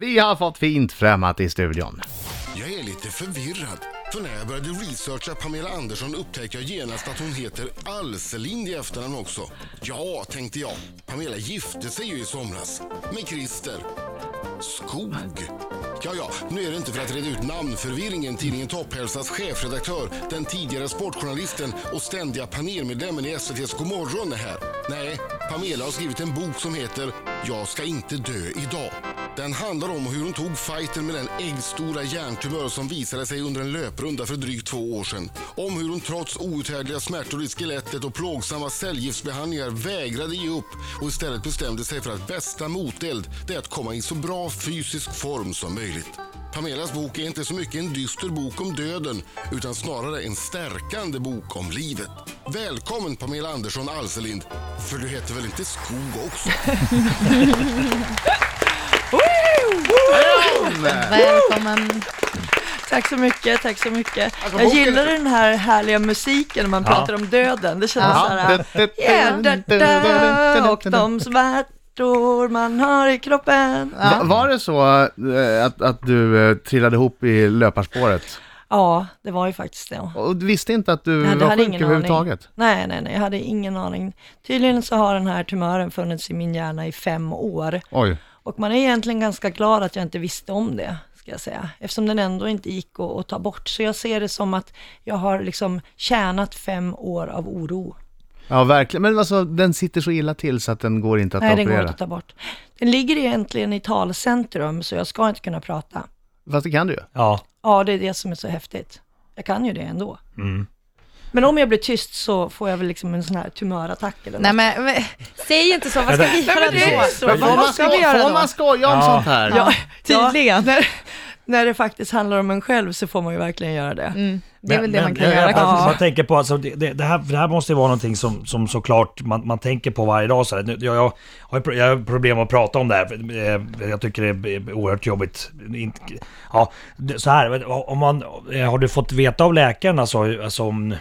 Vi har fått fint främmat i studion. Jag är lite förvirrad. För när jag började researcha Pamela Andersson upptäckte jag genast att hon heter Alselind i efternamn också. Ja, tänkte jag. Pamela gifte sig ju i somras. Med Christer. Skog. Ja, ja, nu är det inte för att reda ut namnförvirringen tidningen Topphälsas chefredaktör, den tidigare sportjournalisten och ständiga panelmedlemmen i SVTs Godmorgon är här. Nej, Pamela har skrivit en bok som heter Jag ska inte dö idag. Den handlar om hur hon tog fighten med den äggstora hjärntumör som visade sig under en löprunda för drygt två år sedan. Om hur hon trots outhärdliga smärtor i skelettet och plågsamma cellgiftsbehandlingar vägrade ge upp och istället bestämde sig för att bästa moteld det är att komma i så bra fysisk form som möjligt. Pamelas bok är inte så mycket en dyster bok om döden utan snarare en stärkande bok om livet. Välkommen Pamela Andersson Alselind, för du heter väl inte Skog också? Välkommen. Tack så mycket, tack så mycket. Alltså, jag gillar den här härliga musiken när man pratar om döden. Det känns Ja. så här, ja, och de smärtor man har i kroppen. Va- Var det så eh, att, att du eh, trillade ihop i löparspåret? Ja, det var ju faktiskt det. Och du visste inte att du Nej, var hade sjuk ingen överhuvudtaget? Nej, nej, nej, jag hade ingen aning. Tydligen så har den här tumören funnits i min hjärna i fem år. Oj. Och man är egentligen ganska glad att jag inte visste om det, ska jag säga. Eftersom den ändå inte gick att, att ta bort. Så jag ser det som att jag har liksom tjänat fem år av oro. Ja, verkligen. Men alltså, den sitter så illa till så att den går inte att Nej, den går operera. inte att ta bort. Den ligger egentligen i talcentrum, så jag ska inte kunna prata. Fast det kan du ju. Ja. Ja, det är det som är så häftigt. Jag kan ju det ändå. Mm. Men om jag blir tyst så får jag väl liksom en sån här tumörattack eller Nej något. men, men säg inte så, vad ska vi göra då? Men Vad man, ska vi göra får då? man skoja om Ja. sånt här? Ja, Tydligen. Ja, när, när det faktiskt handlar om en själv så får man ju verkligen göra det. Mm, det är väl det Men- man kan men göra jag, jag, kanske. jag tänker på, alltså, det, det, det, här, det här måste ju vara någonting som, som såklart man, man tänker på varje dag. Så här. Nu, Jag, jag, har, ju pro- jag har problem att prata om det här. för, eh, Jag tycker det är oerhört jobbigt. Inte- Ja, det- så här, om man, eh, har du fått veta av läkaren alltså, alltså om...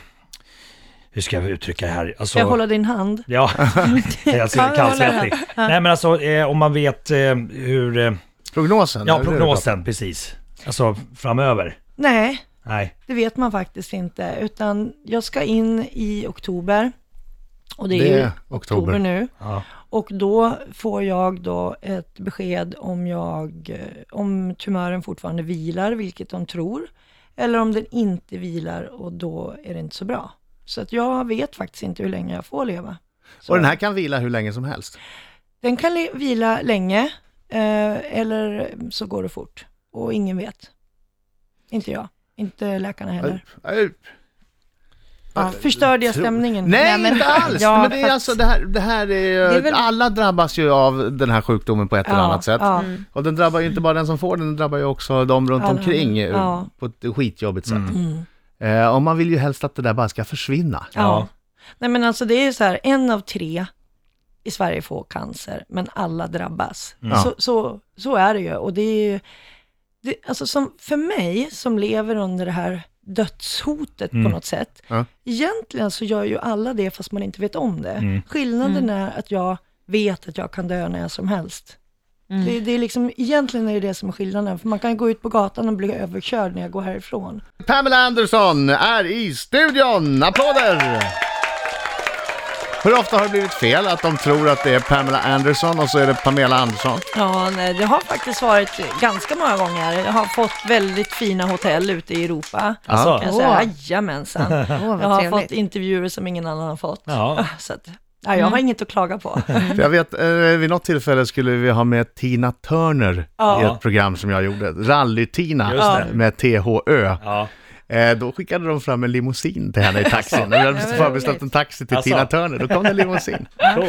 Hur ska jag uttrycka det här? Alltså, Ska jag hålla din hand? Ja, alltså Kan jag hålla kallsvettig. Nej men alltså eh, om man vet eh, hur... Eh, Prognosen? ja, prognosen, precis. Alltså framöver. Nej, Nej. det vet man faktiskt inte. Utan jag ska in i oktober. Och det är, Det är oktober. oktober nu. Ja. Och då får jag då ett besked om jag, eh, om tumören fortfarande vilar, vilket de tror. Eller om den inte vilar och då är det inte så bra. Så att jag vet faktiskt inte hur länge jag får leva. Så Och den här kan vila hur länge som helst? den kan vila länge, eh, eller så går det fort. Och ingen vet. Inte jag, inte läkarna heller. Nej, Ja, förstörde jag stämningen? Nej, men- inte alls! Ja, men det är alltså, det här, det här är, Det är väl- alla drabbas ju av den här sjukdomen på ett eller Ja, annat sätt. ja. Och den drabbar ju inte bara den som får den, den drabbar ju också de runt Alla omkring Ja. på ett skitjobbigt sätt. Mm. Eh, och man vill ju helst att det där bara ska försvinna. Ja. Ja. Nej men alltså det är så här, en av tre i Sverige får cancer, men alla drabbas. Ja. Så, så, så är det ju. Och det är ju, det, alltså som, för mig som lever under det här dödshotet på något sätt, Ja. egentligen så gör ju alla det fast man inte vet om det. Mm. Skillnaden är att jag vet att jag kan dö när som helst. Mm. Det, det är liksom, egentligen är det det som är skillnaden, för man kan gå ut på gatan och bli överkörd när jag går härifrån. Pamela Anderson är i studion! Applåder! Hur ofta har det blivit fel att de tror att det är Pamela Anderson och så är det Pamela Andersson? Ja, nej, det har faktiskt varit ganska många gånger. Jag har fått väldigt fina hotell ute i Europa. Alltså? Kan jag säga, Åh. jajamensan. Vad Jag har trevligt. fått intervjuer som ingen annan har fått. Ja. Så att, ja, jag har inget att klaga på. För jag vet, eh, vid något tillfälle skulle vi ha med Tina Turner Ja. i ett program som jag gjorde. Rally-Tina med THÖ. Ja. Eh, då skickade de fram en limousin till henne i taxin. Vi hade förbeställt en taxi till. Tina Turner, då kom det en limousin.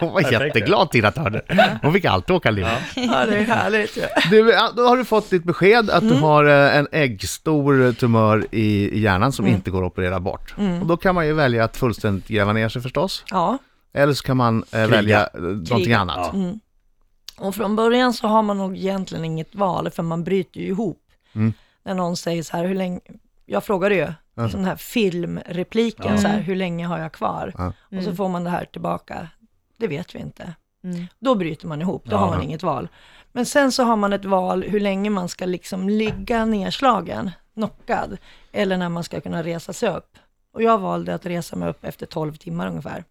Hon var jätteglad Tina Turner. Hon fick alltid åka limo. Ja, det är härligt. Du, då har du fått ditt besked att du har eh, en äggstor tumör i, hjärnan som inte går att operera bort. Och då kan man ju välja att fullständigt gräva ner sig förstås. Ja, Eller så kan man eh, välja eh, någonting Kriga. annat. Ja. och från början så har man nog egentligen inget val, för man bryter ju ihop. Mm. När någon säger så här, hur länge, jag frågade ju, den här filmrepliken, Ja. så här, hur länge har jag kvar? Ja. Och så får man det här tillbaka, det vet vi inte. Mm. Då bryter man ihop, då Ja. har man inget val. Men sen så har man ett val hur länge man ska liksom ligga nedslagen, knockad, eller när man ska kunna resa sig upp. Och jag valde att resa mig upp efter 12 timmar ungefär.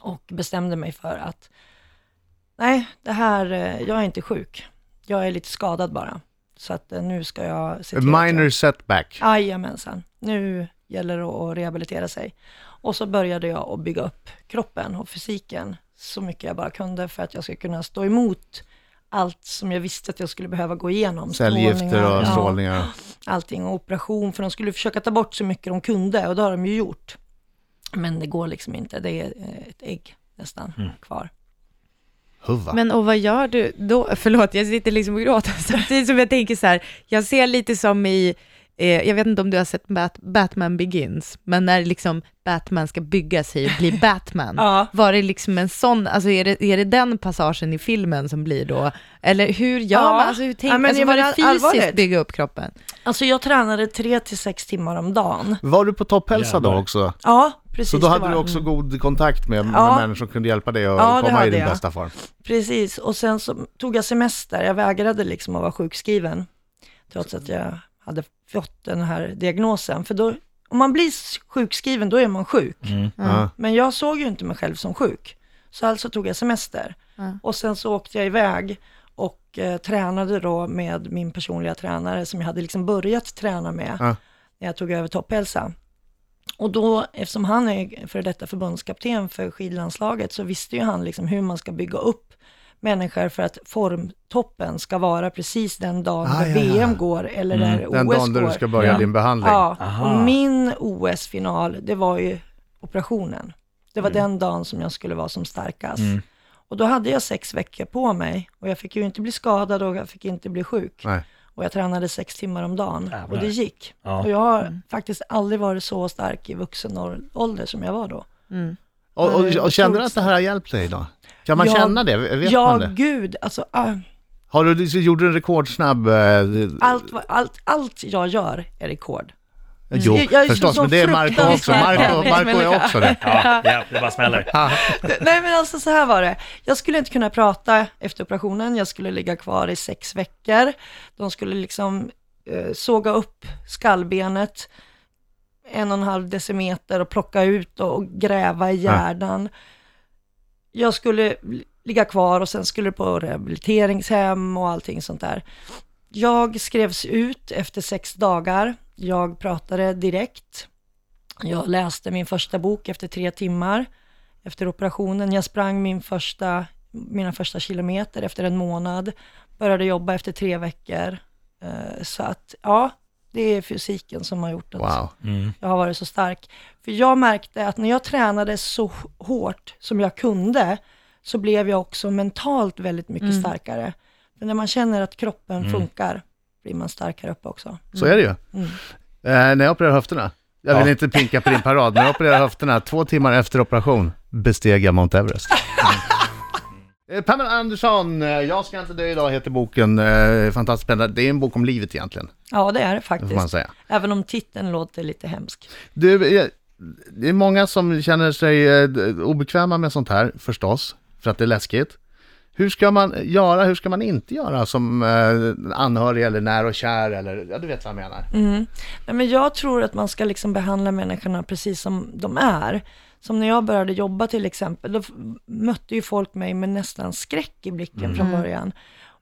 Och bestämde mig för att, nej, det här, eh, jag är inte sjuk. Jag är lite skadad bara. Så att eh, nu ska jag se till att minor setback. Jajamensan, nu gäller det att rehabilitera sig. Och så började jag att bygga upp kroppen och fysiken så mycket jag bara kunde för att jag ska kunna stå emot allt som jag visste att jag skulle behöva gå igenom. Cellgifter Strålningar, och ja, strålningar. allting och operation, för de skulle försöka ta bort så mycket de kunde och det har de ju gjort. Men det går liksom inte, det är eh, ett ägg nästan kvar. Huva. Men och vad gör du då? Förlåt, jag sitter liksom och gråter samtidigt som jag tänker så här, jag ser lite som i, eh, jag vet inte om du har sett Bat- Batman Begins, men när liksom Batman ska bygga sig och bli Batman, Ja. var det liksom en sån, alltså är det, är det den passagen i filmen som blir då? Eller hur gör Ja. man? Alltså, hur tänk, Ja, men alltså, jag var det fysiskt allvarligt. bygga upp kroppen? Alltså jag tränade tre till sex timmar om dagen. Var du på topphälsa då också? Ja, precis. Så då hade var du också god kontakt med, med Ja. människor som kunde hjälpa dig att Ja, komma i din jag. bästa form? Precis, och sen så tog jag semester. Jag vägrade liksom att vara sjukskriven, trots att jag hade fått den här diagnosen. För då, om man blir sjukskriven, då är man sjuk. Ja. Men jag såg ju inte mig själv som sjuk. Så alltså tog jag semester. Ja. Och sen så åkte jag iväg och eh, tränade då med min personliga tränare som jag hade liksom börjat träna med när jag tog över topphälsa. Och då, eftersom han är för detta förbundskapten för skidlandslaget, så visste ju han liksom hur man ska bygga upp människor för att formtoppen ska vara precis den dagen Ah, där ja, ja. VM går eller där OS Den dagen går. där du ska börja Ja. din behandling. Ja, Aha. och min OS-final, det var ju operationen. Det var den dagen som jag skulle vara som starkast. Mm. Och då hade jag sex veckor på mig och jag fick ju inte bli skadad och jag fick inte bli sjuk. Nej. Och jag tränade sex timmar om dagen Jävlar. och det gick. Ja. Och jag har faktiskt aldrig varit så stark i vuxen ålder som jag var då. Mm. Och, och, Ja, och kände du att det här har hjälpt dig då? Kan man Ja, känna det? Vet ja, man det? gud, alltså ah, Har du, gjorde du en rekordsnabb... Eh, allt, allt, allt jag gör är rekord. Jo, Jag- jag förstås, men det är Marco också. Marco, Marco är också det. Ja, ja, det bara smäller. Nej men alltså så här var det. Jag skulle inte kunna prata efter operationen, jag skulle ligga kvar i sex veckor. De skulle liksom eh, såga upp skallbenet en och en halv decimeter och plocka ut och, och gräva i hjärnan. Jag skulle li- ligga kvar och sen skulle det på rehabiliteringshem och allting sånt där. Jag skrevs ut efter sex dagar. Jag pratade direkt. Jag läste min första bok efter tre timmar efter operationen. Jag sprang min första, mina första kilometer efter en månad. Började jobba efter tre veckor. Eh, Så att, ja, det är fysiken som har gjort att Wow. Mm. jag har varit så stark. För jag märkte att när jag tränade så hårt som jag kunde, så blev jag också mentalt väldigt mycket starkare. För när man känner att kroppen funkar, blir man starkare upp också. Så är det ju. Mm. Eh, när jag opererade höfterna, jag vill Ja. inte pinka på din parad, men jag opererade höfterna, två timmar efter operation besteg jag Mount Everest. Eh, Pamela Andersson, eh, Jag ska inte dö idag heter boken, eh, fantastiskt spännande. Det är en bok om livet egentligen, Ja, det är det får man faktiskt. säga. Även om titeln låter lite hemsk. Du, eh, det är många som känner sig obekväma med sånt här förstås, för att det är läskigt. Hur ska man göra, hur ska man inte göra som eh, anhörig eller nära och kär eller, ja du vet vad jag menar. Mm. Nej, men jag tror att man ska liksom behandla människorna precis som de är. Som när jag började jobba till exempel, då mötte ju folk mig med nästan skräck i blicken från början.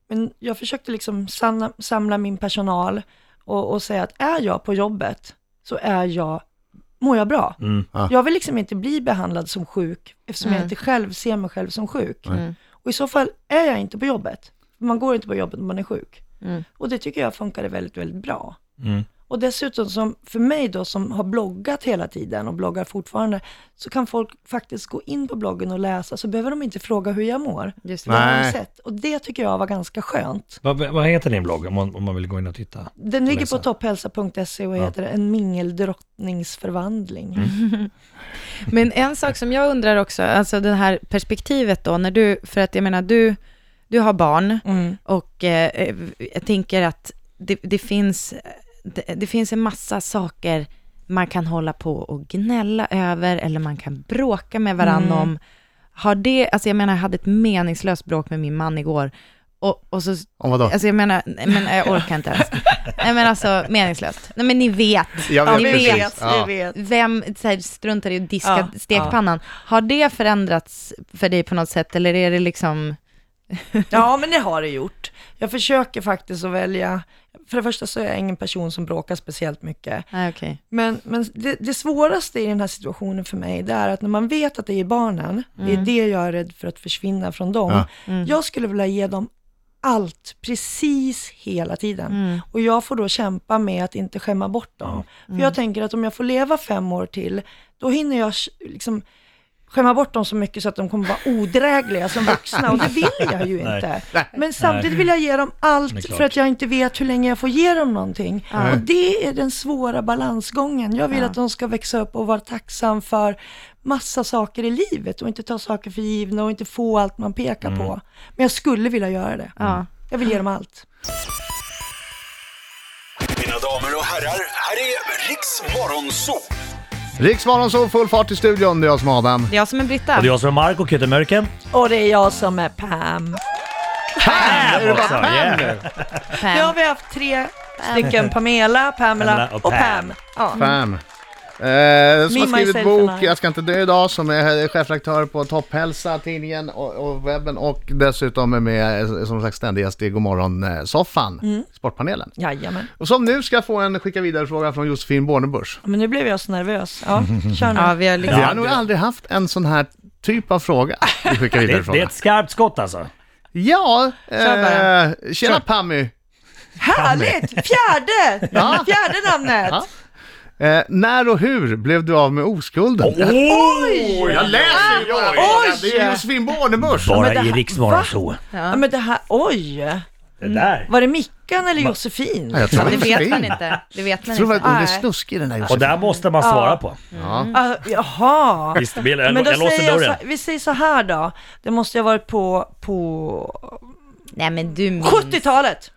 Men jag försökte liksom samla, samla min personal och, och säga att är jag på jobbet så är jag, mår jag bra. Mm. Ja. Jag vill liksom inte bli behandlad som sjuk eftersom jag inte själv ser mig själv som sjuk. Mm. Och i så fall är jag inte på jobbet. Man går inte på jobbet när man är sjuk. Mm. Och det tycker jag funkade väldigt, väldigt bra. Mm. Och dessutom som för mig då som har bloggat hela tiden och bloggar fortfarande, så kan folk faktiskt gå in på bloggen och läsa, så behöver de inte fråga hur jag mår. Just det. Nej. sett? Och det tycker jag var ganska skönt. Vad, vad heter din blogg om man, om man vill gå in och titta? Den ligger läsa. på topphälsa.se och Ja. heter En mingeldrottningsförvandling. Men en sak som jag undrar också, alltså det här perspektivet då, när du, för att jag menar, du, du har barn Mm. och eh, jag tänker att det, det, finns, det, det finns en massa saker man kan hålla på och gnälla över eller man kan bråka med varandra Mm. om. Har det, alltså jag menar, jag hade ett meningslöst bråk med min man igår Och, och så, Om vadå? alltså jag menar, nej, men jag orkar inte ens. Nej men alltså meningslöst. Nej men ni vet. Jag Ja, vet precis. vet, Ja. vet. Vem så här, struntar i att diska Ja, stekpannan? Har det förändrats för dig på något sätt eller är det liksom, Ja, men det har det gjort. Jag försöker faktiskt att välja, för det första så är jag ingen person som bråkar speciellt mycket. nej okej. Men, men det, det svåraste i den här situationen för mig, det är att när man vet att det är barnen, det är det jag är rädd för att försvinna från dem. Ja. Jag skulle vilja ge dem allt, precis hela tiden. Mm. Och jag får då kämpa med att inte skämma bort dem. För jag tänker att om jag får leva fem år till, då hinner jag liksom skämma bort dem så mycket så att de kommer vara odrägliga som vuxna och det vill jag ju Nej. inte. Men samtidigt vill jag ge dem allt för att jag inte vet hur länge jag får ge dem någonting. Och det är den svåra balansgången. Jag vill att de ska växa upp och vara tacksam för massa saker i livet och inte ta saker för givna och inte få allt man pekar Mm. på. Men jag skulle vilja göra det. Ja. Jag vill ge dem allt. Mina damer och herrar, här är Riks Morgonzoo! Riksmorgon så full fart i studion, det är jag som är Adam. Det är jag som är Britta. Och det är jag som är Marco Kyttemörken. Och det är jag som är Pam. Är det bara också, Pam yeah. nu? Pam. Nu har vi haft tre stycken Pamela, Pamela Pamela och och Pam. Pam. Ja. Pam. Eh, som har Me, skrivit myself bok. Jag ska inte dö idag, som är chefredaktör på Topphälsa, tidningen och, och webben och dessutom är med eh, som sagt ständig gäst i Godmorgon-soffan, Mm. Sportpanelen. Jajamän. Och som nu ska få en skicka vidare fråga från Josefin Bornebusch. Men nu blev jag så nervös. Ja, kör nu. Ja, vi har liksom... Vi har nog aldrig haft en sån här typ av fråga vi skickar vidare Det, det är ett skarpt skott alltså. Ja, eh, tjena Pammy. Härligt! Fjärde! Ja. Fjärde namnet! Ja. Eh, när och hur blev du av med oskulden? Oj! Jag läser ju bara Oj! Det är Josefin Bornebusch. Bara men det i här- Riks Morgonzoo. Ja, men det här, oj! Det där. Var det Mickan eller Josefin? Ja, jag tror Det vet Josefin. man inte. Det vet Jag man tror att inte. hon är Nej. snuskig den här Och Josefin. där måste man svara på. Ja. Ah, jaha. Visst, jag, jag, Men då jag låser säger jag dörren. så, vi säger så här då. Det måste ha varit på, på Nej men du minns. 70-talet.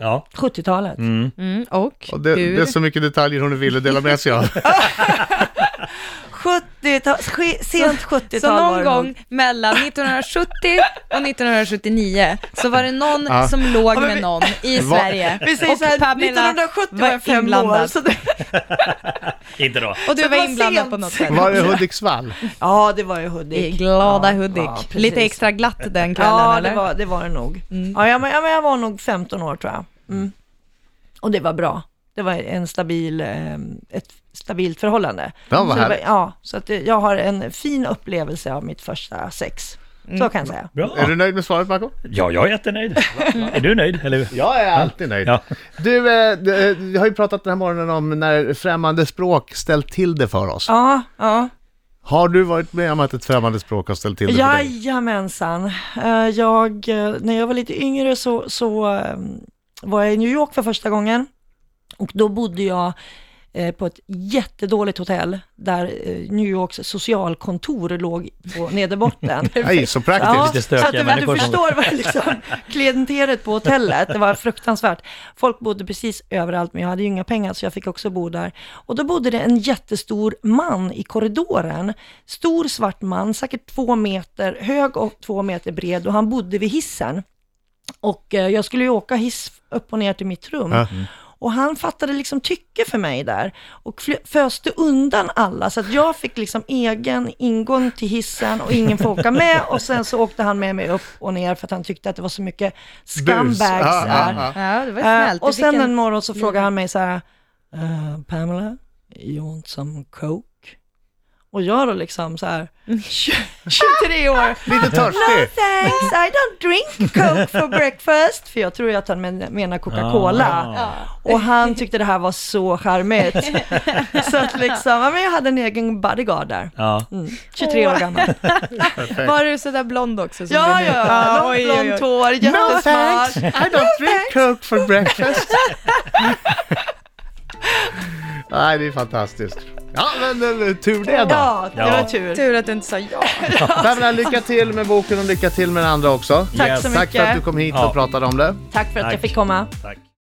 Ja. 70-talet. Mm, och, Och det, hur? det är så mycket detaljer hon ville dela med sig av. 70-tal, ske- sent 70-tal Så någon gång mellan 1970 och 1979 så var det någon Ja. som låg med vi- någon i Va- Sverige. Vi säger och så här, Pamela 1970 var jag fem inblandad. år. Så det, Inte då. Och du var var inblandad sent. på något sätt. Var det Hudiksvall? ja, det var ju I Hudik. glada Ja, Hudik. ja. Lite extra glatt den kvällen Ja, eller? det var, det var det nog. Ja, jag, men, ja, men jag var nog 15 år tror jag. Mm. Och det var bra. Det var en stabil, eh, ett stabilt förhållande. Ja, vad så det var, härligt. ja, så att jag har en fin upplevelse av mitt första sex. Så kan jag säga. Bra. Är du nöjd med svaret Marco? Ja, jag är jättenöjd. är du nöjd? Eller? Jag är alltid nöjd. Ja. Du, eh, d- eh, vi har ju pratat den här morgonen om när främmande språk ställt till det för oss. Ja, ja. Har du varit med om att ett främmande språk har ställt till det för dig? Jajamensan. Eh, Jag, när jag var lite yngre så, så var jag i New York för första gången. Och då bodde jag på ett jättedåligt hotell där eh, New Yorks socialkontor låg på nederbotten. Nej, så praktiskt. Ja, Lite så att du, du förstår vad liksom, klientelet på hotellet, det var fruktansvärt. Folk bodde precis överallt, men jag hade ju inga pengar så jag fick också bo där. Och då bodde det en jättestor man i korridoren. Stor svart man, säkert två meter hög och två meter bred och han bodde vid hissen. Och eh, jag skulle ju åka hiss upp och ner till mitt rum. Ja. Och han fattade liksom tycke för mig där och föste undan alla så att jag fick liksom egen ingång till hissen och ingen får åka med och sen så åkte han med mig upp och ner för att han tyckte att det var så mycket scumbags ja, där. ja. Ja, det var Eh, snällt. Du och sen en- en morgon så frågade han mig så här, "Eh, Pamela, you want some coke? Och jag då liksom så här, 23 år, Lite No törstig. thanks, I don't drink coke for breakfast. För jag tror ju att han men- menar Coca-Cola. Ah. Och han tyckte det här var så charmigt. så att liksom, ja, men jag hade en egen bodyguard där. Ja. Mm. 23 år gammal. Var du sådär blond också? som Ja, ja, oj, oj, långt oj. blont hår, No thanks, jättesmart. I don't drink coke for breakfast. Nej, det är fantastiskt. Ja, men eh, tur det då. Ja, det var tur. Tur att du inte sa ja. Pamela, lycka till med boken och lycka till med den andra också. Tack Yes. så Tack för att du mycket. kom hit Ja. och pratade om det. Tack för att jag fick komma. Tack.